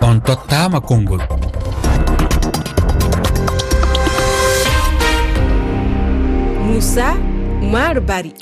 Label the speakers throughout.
Speaker 1: on tottama konngol.
Speaker 2: Moussa maro bari.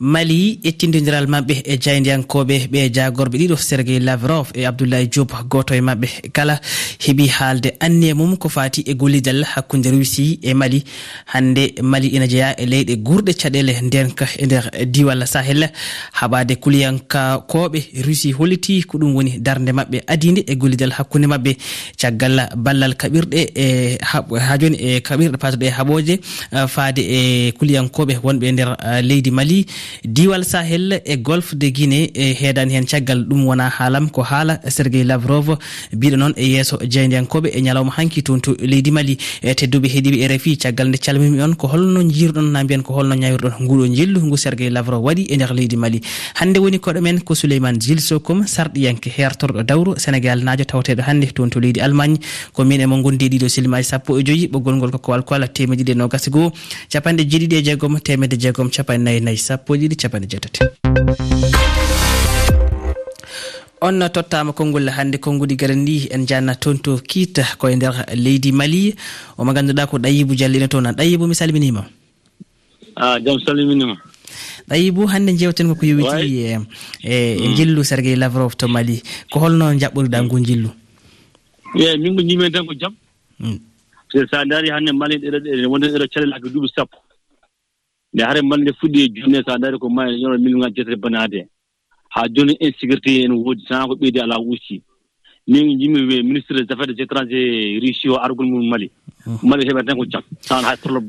Speaker 3: mali yettidodiral mabɓe e jayndiyankoɓe ɓe jagorɓe ɗiɗo sergey lavrov e abdoulaye diop goto e mabɓe. Kala heeɓi haalde anniye mum ko fati e gollidal hakkude russie e mali. Hande mali ina jeeya e leyɗe gurɗe caɗele ndenka e nder diwal sahel. Haɓade kuliyankakoɓe russie holliti ko ɗum woni darde mabɓe adide e gollidal hakkude mabɓe. Caggal ballal kaɓirɗe e ha joni e kaɓirɗe patoɗe e haɓoje haaɓoje faade e kuliyankoɓe wonɓe e nder leydi mali. diwal sahel e golfe de guinée e heedani hen caggal ɗum wona haalam ko haala sergey lavrov mbiɗo noon e yesso jeyndiyankoɓe e ñalawma hanki toon to leydi mali. E tedduɓe heeɗiɓe e rfi caggal nde calmimi on ko holno jiruɗon na mbiyan ko holno ñawirɗon nguɗo jillu ngu sergey lavrov waɗi e nder leydi mali. Hande woni koɗo men ko souleymane jilsokom sarɗiyanke hertorɗo dawro sénégal najo tawteɗo hannde toon to leydi allemagne. Ko min e mo gondi ɗiɗo silimaji sappo e joyyi ɓoggol ngol koko alkoala temeɗiɗi e nogasi goho capanɗe jeeɗiɗi e jeegom temedde jeegom capanɗe nayyi nayi sappo e goɗɗi ɗiɗi capanɗe jeetati. On tottama konngol hannde konngudi garen ndi en janna toon to kiita koye nder leydi mali. Omo ngannduɗa ko ɗayibou diallino toon ɗayibou mi salminima.
Speaker 4: A jaam salminima.
Speaker 3: Ɗayibou hannde jewten koko yowiti e, e jillu sergey lavrov to mali. Ko holno jaɓɓoriɗa ngu jillu
Speaker 4: eeyi min ko jimen tan ko jaam so mm. sa daari hannde mali ɗeɗo ɗe wonde ɗeɗo caɗele hakke duuɓi sappo. nde hare mande fuɗɗi e juutne so a dari ko ma yoro million ŋaji jeetati e banade haa jooni insécurité ene woodi sana ko ɓeydi alaa usti min jimmi ministre des affaires des étrangé e russie o argol mum mali. Mm-hmm. mali heɓata hen ko jam. Tawan hay torlo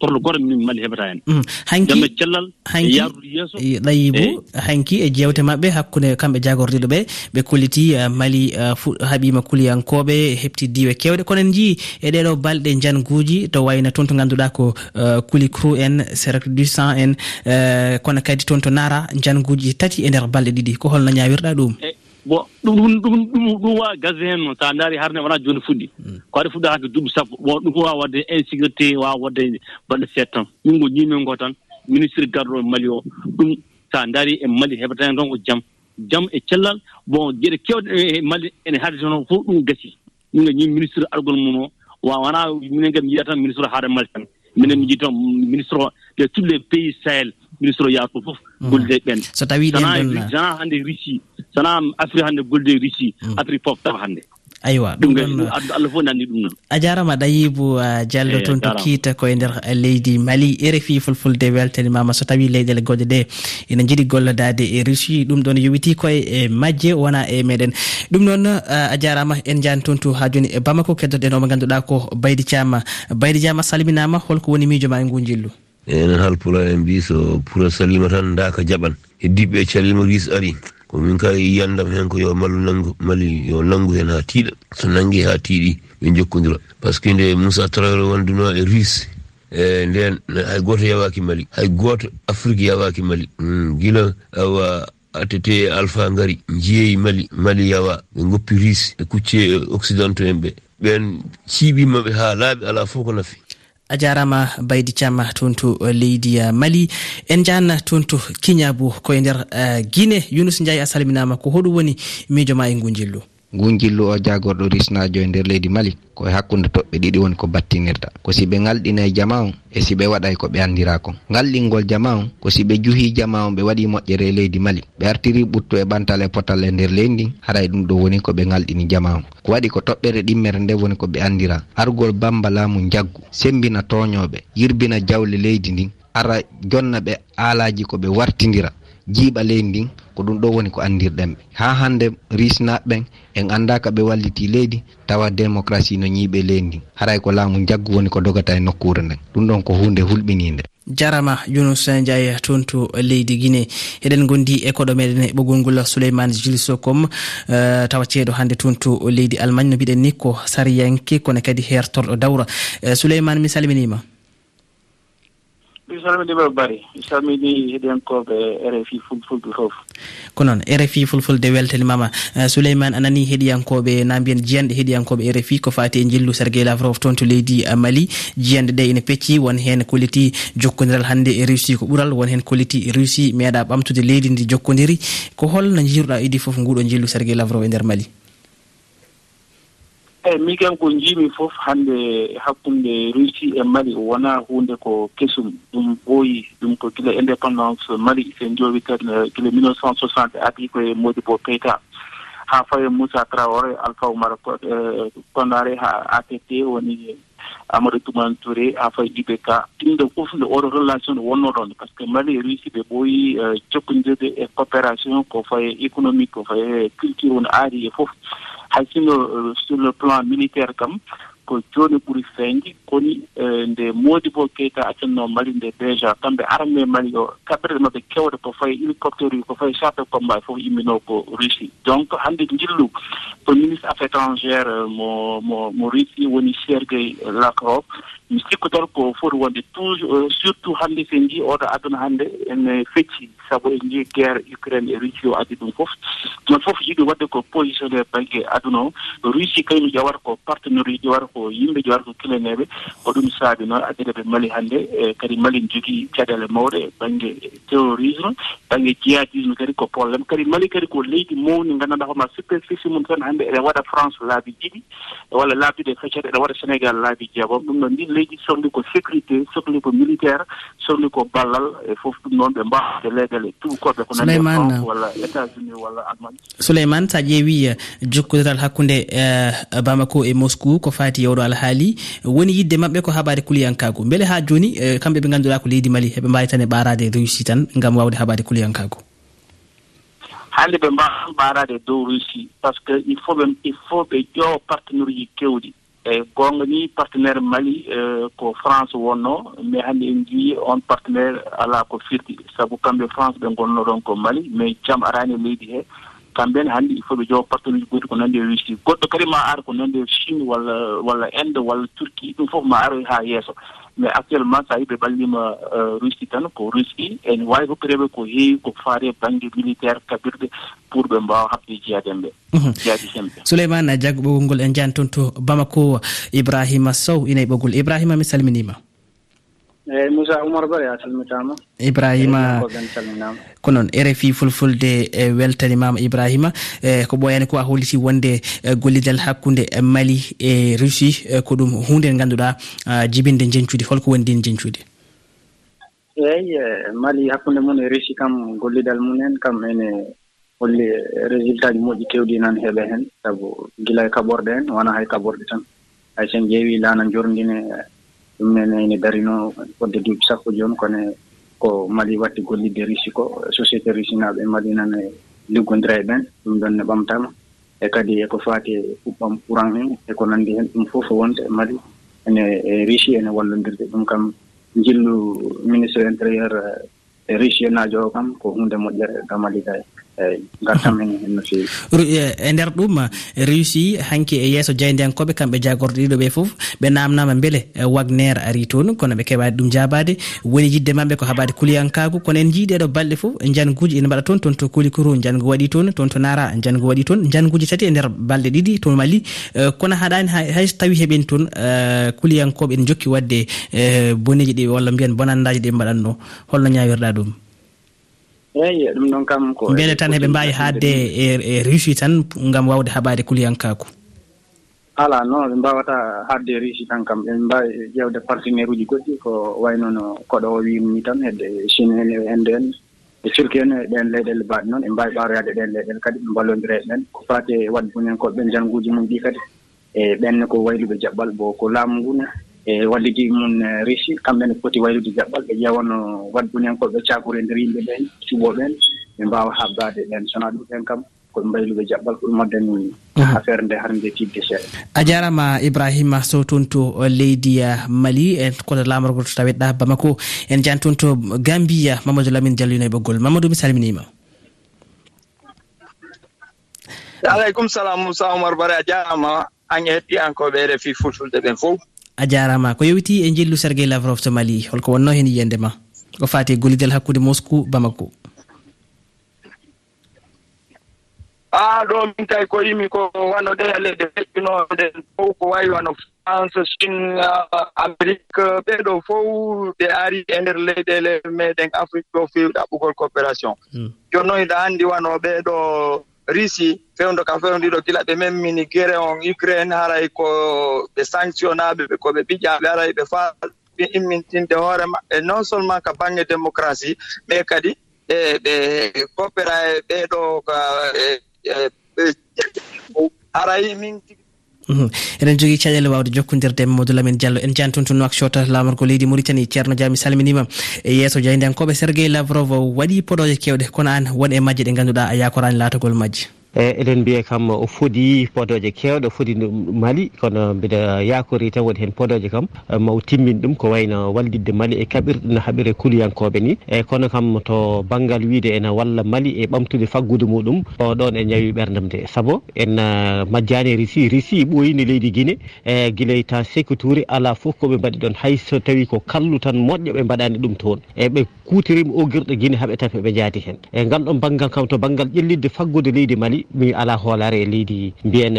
Speaker 4: torlo goto min mali heɓata hen. Mm, Hankijamme cellal
Speaker 3: e yarude yeeso. E ɗayibo hanki e jewte mabɓe hakkude kamɓe jagordiɗo ɓe ɓe kulliti uh, mali uh, haaɓima kuliyankoɓe hepti diwe kewɗe kono en jii e ɗeɗo balɗe janguji to wayno toon to ganduɗa ko uh, kuli cru en cercle du sang en kono kadi toon to nara janguji tati e nder balɗe ɗiɗi. Ko holno ñawirɗa ɗum?
Speaker 4: E bon ɗum ɗum ɗum ɗum wawa gasde heen noon so a ndaari harne wonaa jooni fuɗɗi. Hmm. Ko aɗa fuɗɗa hakke duuɓi sappo. Bon ɗum wawa wadde insécurité wawa wadde balɗe seet tan. Min ngo ñiimen ngo tan ministre garɗo e mali o. Ɗum so a ndaari e mali heɓata heen tan ko jam. Jam e cellal. Bon geɗe kewɗe e mali ene haade toon fof ɗum gasi. Min ngo ñii ministre argol mum o. Wa wonaa minen kadi mi yiya tan ministre haade mali tan. Minen mi jii tan ministre o de tous les pays sahel. ministre o yaafo fof mm. gollude ɓen.
Speaker 3: So tawi ɗen
Speaker 4: sana e hannde russie sana afrique hannde gollude russie mm. afrique fof tawa hannde.
Speaker 3: Aywa
Speaker 4: ɗum allah fof nanndi ɗum noon
Speaker 3: a jarama dayibou diallo toon to kiita koye nder e leydi mali rfi fulfulde weltanimama so tawi leyɗele goɗe ɗe ina jiiɗi gollodade e russie ɗum ɗon yowiti koye e majje wona e meɗen. Ɗum noon a jarama en jani toon to ha joni e bamako keddoɗen omo ganduɗa ko baydi thiama baydi thiama salminama holko woni miijo ma e ngu jillu
Speaker 5: enen halpula en mbi so pura salima tan daka jaɓan. Heddiɓe calima ris ari komin ka yiyandam hen ko yo mallu nangu mali yo nangu hen ha tiiɗa so nangi ha tiiɗi ɓe jokkodira par ce que nde moussa traore wonduno e ris e nden hay goto yawaki mali. Hay goto afrique yawaki mali. Mm, Guila awa atete alpha ngari jeeyi mali mali yawa ɓe goppi ris e kucce occidentaux en ɓe. Ɓen ciiɓimaɓe ha laaɓi ala fof ko nafi.
Speaker 3: a jarama baydi thiam toon to eh, leydi eh, mali. En janna toon to kiña koye nder eh, guine younus ndiaye a salminama ko hoɗum woni miijo ma e ngu jillu
Speaker 6: ngun jillu o jagorɗo risnajo e nder leydi mali koye hakkude toɓɓe ɗiɗi woni ko battinirta. Ko si ɓe galɗina e jama on e si ɓe waɗay ko ɓe andira kon. Galɗingol jama on ko si ɓe juhi jama on ɓe waɗi moƴƴere e leydi mali. Ɓe artiri ɓuttu e ɓantal e potal e nder leydi ndin haray ɗum ɗo woni ko ɓe galɗini jama on. Ko waɗi ko toɓɓere ɗimmere nde woni ko ɓe andira argol bamba laamu jaggu sembina toñoɓe yirbina jawle leydi ndin ara jonna ɓe aalaji ko ɓe wartidira jiiɓa leydi ndin ko ɗum ɗo woni ko andirɗen ɓe. Ha hande risnaɓeɓen en andaka ɓe walliti leydi tawa démocratie no ñiiɓe leydi ndi haray ko laamu jaggu woni ko dogata e nokkure nden ɗum ɗon ko hunde hulɓininde.
Speaker 3: Jarama younus ndiaye toon to leydi guine eɗen gondi e koɗo meɗen ɓoggol ngol souleymane jules socom uh, tawa ceeɗo hannde toon to leydi allemagne no mbiɗen ni ko sariyanke kono kadi hertorɗo dawra uh, souleymane mi salminima.
Speaker 7: mi salmini ɓe bari mi salmini heɗiyankoɓe rfi fulfulde fof
Speaker 3: ko noon rfi fulfulde weltanimama euh, souleymane anani heɗiyankoɓe na mbiyen jiyanɗe heɗiyankoɓe rfi ko fati e jillu serguey lavrov toon to leydi euh, mali. Jiyanɗe ɗe ene pecci won hen kolliti jokkodiral hannde e russie ko ɓuural won hen kolliti russie meeɗa ɓamtude leydi ndi jokkodiri ko holno jiruɗa idi e foof nguɗo jillu serguey lavrov e nder mali?
Speaker 7: Eh, eeyi miken ko njiimi fof hannde hakkunde russie e mali wonaa huunde ko kesum. Ɗum ɓooyi ɗum ko gila indépendance mali se njoowi kadi eh, gila mille neuf cent soixante e adii koye modi bo peyta haa fawe moussa traore alpha oumar kondare eh, ha apt woni amadou toumane touré haa faye ibk ka. Ɗumɗo fof nde oɗo relation nde wonno ɗon par ce que mali e russie ɓe ɓooyi jokkondirde e coopération ko faye économique ko faye culture woni aadi e fof. hay sur le euh, sur le plan militaire kam ko jooni ɓuri feeñde koni e, nde moodi bo keyta accanno Mali nde déjà. Kamɓe armée Mali o kaɓɓirɗe maɓɓe kewɗe ko fayi hélicoptère uji ko fayi charte combat e fof imminoo ko Russie. Donc hannde jillu ko ministre affaire étrangére mo mo mo Russie woni Sergey Lavrov. Mi sikkotol ko foti wonde toujours euh, surtout hannde so en njii oɗo aduna hannde ene fecci sabu en njii guerre Ukraine e Russie o addi ɗum fof. Ɗon fof yiɗi waɗde ko positionné banggue aduna o. Russie kañum ƴewata ko partenaire uji ƴewata ko ko yimɓe jowarko kilaneɓe oɗum saabi noon addede ɓe mali hannde e kadi mali jogii caɗele mawɗe e baŋnge terrorisme baŋnge jihadisme kadi ko probléme kadi mali kadi ko leydi mawni nganndanɗa hoorema superficie mum tan hannde eɗen waɗa france laabi ɗiɗi e walla laabiɗe feccede eɗen waɗa sénégal laabi jeegom. Ɗum noon ndin leydi sohli ko sécurité sohli ko militaire sohli ko ballal e fof ɗum noon ɓe mbawde leyɗele tubakoɓe ko nani e walla états unis walla allemagne.
Speaker 3: Souleymane sa ƴeewi eh, jokkodiral hakkunde eh, bamako e moscou ko fati oɗo alhaali woni yidde maɓɓe ko haɓare kuliyankago. Beele ha joni e, kamɓe ɓe ganduɗa ko leydi mali heɓe mbawi tan e ɓarade réussi tan gam wawde haɓade kuliyankago.
Speaker 7: Hannde ɓe mbawan ɓarade dow russie par ce que il faut ɓe il faut ɓe ƴoowa partenaire uji kewɗi eyi gonga ni partenaire mali e, ko france wonno mais hannde en jii on partenaire ala ko firti. Sabu kamɓe france ɓe gonno ɗon ko mali mais jam arani e leydi he. kamɓene hannde il faut ɓe jogo partenaire uji goɗɗi ko nandi e russie. Goɗɗo kadi ma ara ko nandi e chine walla walla inde walla turquie ɗum fof ma aroy haa yeeso. Mais actuellement so yiɓe ɓallima euh, russie tan ko russie ene waawi hokkireɓe ko heewi ko faari baŋnge militaire kabirɗe pour ɓe mbawa haɓde jeyaden ɓe mhm. jeyadi hemɓe
Speaker 3: souleymane jaggo ɓoggol ngol en jani toon to bamako ibrahima sow ina e ɓoggol. Ibrahima mi salminima.
Speaker 8: eyyi moussa oumar bare a salmitama.
Speaker 3: Ibrahima
Speaker 8: eh,
Speaker 3: ko noon rfi fulfulde e weltanimama ibrahima. E ko ɓoyani ko a holliti wonde gollidal hakkude mali e russie. Ko ɗum hunde nde ganduɗa jibinde jencude holko woni din jencude
Speaker 8: eyi e mali hakkunde mum e russie kam gollidal mumen kam ene holli résultat ji moƴƴi kewɗi nan heɓe hen. Saabu gila e kaɓorɗe en wona hay kaɓorɗe tan. Hay sen ƴeewi laana jorndine ɗum nene ene darino fodde duuɓi sappo jooni kono ko mali watti gollidde russi ko société russi naaɓe e mali nan e liggodira e ɓen. Ɗum ɗon ne ɓamtama e kadi eko faati e puɓɓam courant en eko nanndi heen ɗum fof wonde mali ene e russi ene wallondirde. Ɗum kam jillu ministre intérieur e russie naajo o kam ko hunde moƴƴere ga mali ga eeyi gartam hen hen no feewi.
Speaker 3: E, e nder ɗum e réussi hanki e yeeso jeyndiyankoɓe kamɓe jagorɗo ɗiɗo ɓe foof ɓe namnama beele e wagner ari toon kono ɓe keɓani ɗum jabade woni yidde mabɓe ko haɓade kuliyankagu kono en jiiɗeɗo balɗe foof janguji ene mbaɗa toon toon to kulikoro jangu waɗi toon toon to nara jangu waɗi toon janguji tati e nder balɗe ɗiɗi to mali. Kono haɗani hay so tawi heeɓen toon kuliyankoɓe ene jokki wadde boneji ɗi walla mbiyan bonandaji ɗi mbaɗanno holno ñawirɗa ɗum?
Speaker 8: eeyi ɗum ɗon kam ko
Speaker 3: beele tan heɓe mbawi haadde e, e réussi tan gam wawde haɓade kuliyankaku
Speaker 8: ala non ɓe mbawata haadde réussi tan kam. Ɓe mbawi ƴewde partenaire uji goɗɗi ko wayno no koɗo o wimni tan hedde chine en e inde en e turki en e ɗen leyɗele mbaɗe noon. Ɓe mbawi ɓaroyade ɗen leyɗele kadi ɓe mballodira e ɗen ko fate wadde munen koɓe ɓen janguji mum ɗi kadi e ɓenne ko wayluɓe jaɓɓal bo ko laamu ngune e wadde ligguey mum e réussir kamɓene poti waylude jaɓɓal ɓe ƴewano ƴeewano waddunenkooɓe cakorendiri yimɓe ɓeen cuɓooɓeen ɓe mbawa habdaade ɓen. Sona ɗum ɓen kam koɓe mbayluɓe jaɓɓal ko ɗum waddani affaire nde hannde tidde seeɗa
Speaker 3: a jarama ibrahima sow toon to leydi mali e koto laamorgol to taweɗa bamako. En jani toon to gambia mamadou lamine dialluno e ɓoggol mamadou mi salminima.
Speaker 9: Aleykum salam moussa oumar bare a jarama an e ɗiyankoɓe refi fulfulde ɓen fof
Speaker 3: a jarama. Ko yewiti e jillu sergey lavrov to mali holko wonno hen yiyande ma. Ko fati gollidel hakkude moscou bamako.
Speaker 9: A ɗo min tawi ko yimi ko wano ɗe e leɗɗe feƴƴinoɗen fof ko wawi wano france chine euh, amérique ɓeɗo fof ɓe ari e nder leyɗele meɗen afrique ɗo fewi ɗaɓɓugol coopération. Hmm. Jooni noon iɗa anndi wano ɓeɗo risi fewdo kam fewdo ɗiɗo gila ɓe memmini guére on ukraine haray ko ɓe sanctionnaɓe ɓe koɓe ɓiƴaɓe haray ɓe fa ɓe immintinde hoore maɓɓe. Non seulement ka bange démocratie mais kadi e ɓe coopéra e ɓeɗo ka e, e, haray min Mm-hmm.
Speaker 3: eɗen jogui caɗele wawde jokkodirde e mamadou lamine diallo. En jani toon to nouakchot lamorgo leydi mauritanie ceerno dia mi salminima. E yesso jeyndankoɓe serguey lavrov waɗi poɗoje kewɗe kono an won e majje ɗe ganduɗa a e yakorani latogol majje.
Speaker 10: e eɗen mbiya kam o foodi podoje kewɗe o foodi mali. Kono mbiɗa yakori tan woni hen podoje kam. Maw timmin ɗum ko wayno wallidde mali e kaɓirɗe no haaɓire kuliyankoɓe ni. Eyyi kono kam to banggal wiide ene walla mali e ɓamtude faggude muɗum o ɗon e ñawi ɓerdam de saabu en uh, majjani risi risi ɓoyino leydi guine e guiley ta sécouture ala foof koɓe mbaɗi ɗon hayso tawi ko kallu tan moƴƴo ɓe mbaɗani ɗum toon. E ɓe kutirima o guirɗo guine haaɓe tan ɓe jaadi hen. E ngal ɗon banggal kam to banggal ƴellidde faggude leydi Mali mi ala hoolare e leydi mbiyen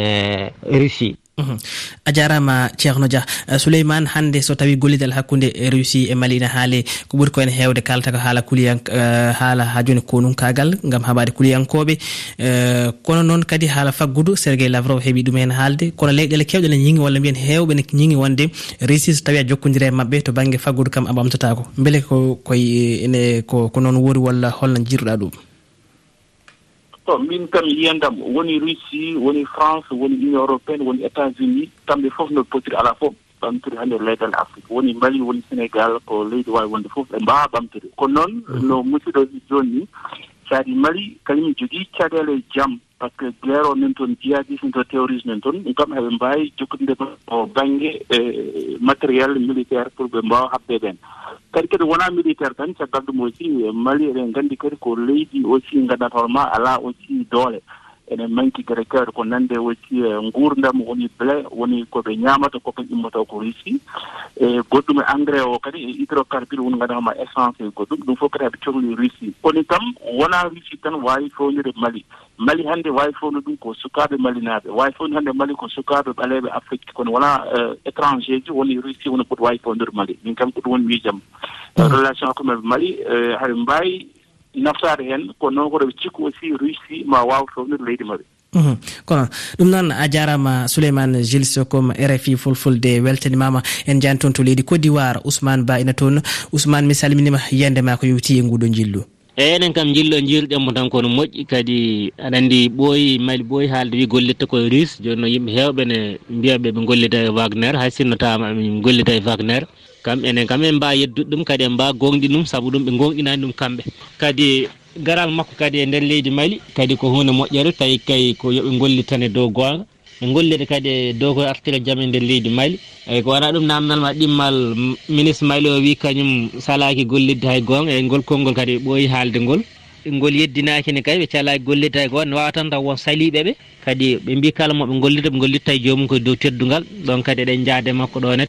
Speaker 10: Russie. Mhm.
Speaker 3: a jarama ceerno dia. Eh, Souleymane hannde so tawi gollidal hakkude e russie e mali ina haale ko ɓuri koen hewde kalata ko haala kuliyan eh, haala ha joni konunkagal gam haɓade kuliyankoɓe eh, kono noon kadi haala faggudu serguey lavrov heeɓi ɗum hen haalde. Kono leyɗele kewɗe ne ñingi walla mbiyen hewɓe ne ñingi wonde russie so tawi a jokkodiri e mabɓe to banggue faggudu kam a ɓamtatako beele ko koye ene ko ko noon woori walla holno jiruɗa ɗum.
Speaker 7: to min kam yiyandam woni russie woni france woni union européenne woni états unis kamɓe fof no potiri ala fof ɓamtiri ha nder leygal afrique. Woni mali woni sénégal ko leydi wawi wonde fof ɓe mbawa ɓamtiri. Ko noon mhm. no musidɗo ni jooni ni caadi mali kañum jogui caɗele jaam par ce que guerre o nen toon jihadisme to terrorisme nen toon ɗum kam heɓe mbawi jokkodinde o banggue e matériel militaire pour ɓe mbawa habde ɓen. Kadi kadi wona militaire tan caggal ɗum aussi e mali eɗen gandi kadi ko leydi aussi gandatawma ala aussi doole. enen manki grécaire ko nande wacci e gurdam woni blé woni koɓe ñamata koɓe immata ko russie. E goɗɗum e engrais o kadi e hydrocarbure woni gandahama essence e goɗɗum. Ɗum fof kadi haɓe cohli russie. Kono kam wona russie tan wawi fewnide mali. Mali hannde wawi fewnu ɗum ko sukaɓe malinaɓe wawi fewnu hannde mali ko sukaɓe ɓaleɓe afrique. Kono wona e, étranger ji woni russie woni koɗo wawi fewnude mali. Min kam mm. ko ɗum woni miijam relation hakkumeɓe mali e, haɓe mbawi naftade hen ko noon koɗo ɓe cikku aussi russie ma waw townude leydi maɓɓe mhm.
Speaker 3: kono ɗum noon a jarama souleymane gile sokom rfi fulfulde weltanimama. En jani toon to leydi côte d'ivoire ousmane ba ina toon. Ousmane mi salminima yiyande ma ko yewti e nguɗo jillu
Speaker 11: eyyi enen kam jillo jiruɗenmo tan kono moƴƴi. Kadi aɗa andi ɓooyi mali ɓooyi haalde wi gollitta koye russe joni noon yimɓe hewɓe ne mbiyaɓe ɓe gollida e wagner. Hay sinno tawama min gollida e wagner. kam enen kam en mbawi yeddude ɗum kadi en mbawa gonɗi ɗum saabu ɗum ɓe gonɗinani ɗum kamɓe. Kadi garal makko kadi e nder leydi mali kadi ko hunde moƴƴere tawi kay ko yooɓe gollitan e dow gonga ɓe gollide kadi e dow ko artira jaam e nder leydi mali. Eyyi ko wona ɗum namdalma ɗimmal ministre mali o wi kañum salaki gollidde hay gonga e ngol konngol kadi ɓooyi haalde ngol. Ngol yeddinakine kadi ɓe calaki gollidde hay goto ne wawa tan taw won saliɓe ɓe. Kadi ɓe mbi kala moɓe gollita ɓe gollitta e jomum koye dow teddugal ɗon kadi eɗen jaade makko ɗone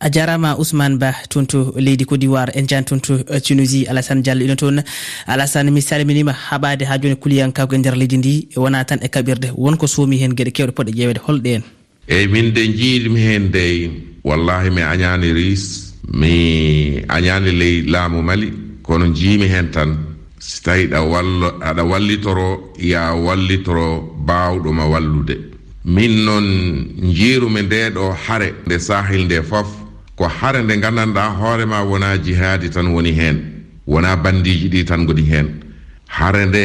Speaker 3: a jarama ousmane ba toon to leydi côte d'ivoire en jani toon to uh, tunisie. Alassane diallo ino toon. Alassane mi salminima haɓade ha joni kuliyankako e nder leydi ndi. Wona tan e kaɓirde wonko soomi hen gueɗe kewɗe poɗɗe ƴewede. Holɗe en.
Speaker 12: Eyyi min de jiiɗimi hen dey wallahi mi añani ris mi añani ley laamu mali. Kono jiimi hen tan si tawi ɗa wallo aɗa wallitoro ya wallitoro bawɗoma wallude. Min noon jiirumi nde ɗo hare nde sahil nde fof ko hare nde gandanɗa hoorema wona jihaadi tan woni heen. Wona bandiji ɗi tan goni heen. Hare nde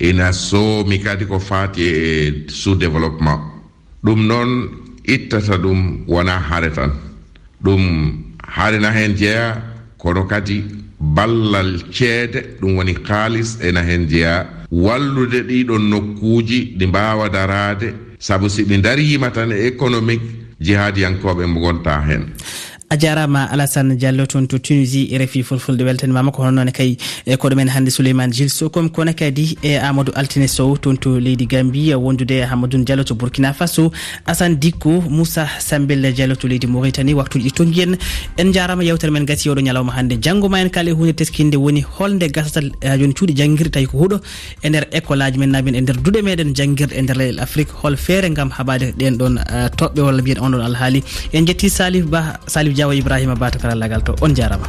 Speaker 12: ina soomi kadi ko faati e sous développement ɗum noon ittata ɗum wona hare tan. Ɗum harina heen jeeya kono kadi ballal ceede ɗum woni kaalis ena heen jeeya wallude ɗiɗon nokkuuji ɗi mbaawa daraade. Sabu si ɗi ndariima tan e économique jihaadiyankoɓe mo gonta heen.
Speaker 3: a jarama alassane diallo toon to tunisie e refi fulfulde weltanimama ko honnoone kay e koɗumen hannde souleymane gil sokom kono kadi e amadou altine sow toon to leydi gambie wondude e hamadoune diallo to bourkina faso assane dikko moussa sambel diallo to leydi mauritanie waktuji ɗi tonggui en. En jarama yewtere men gasi oɗo ñalawma hannde janggo ma en kaale hunde teskinde woni holnde gasatal e joni cuuɗi jangguirɗe tawi ko huuɗo e nder école aji men namin e nder duuɗe meɗen jangguirɗe e nder leyɗel afrique hol feere gam haɓade ɗen ɗon toɓɓe walla mbiyen on ɗon alhaali. En jetti salif ba salif diawo ibrahima ba to karallagal to on jarama.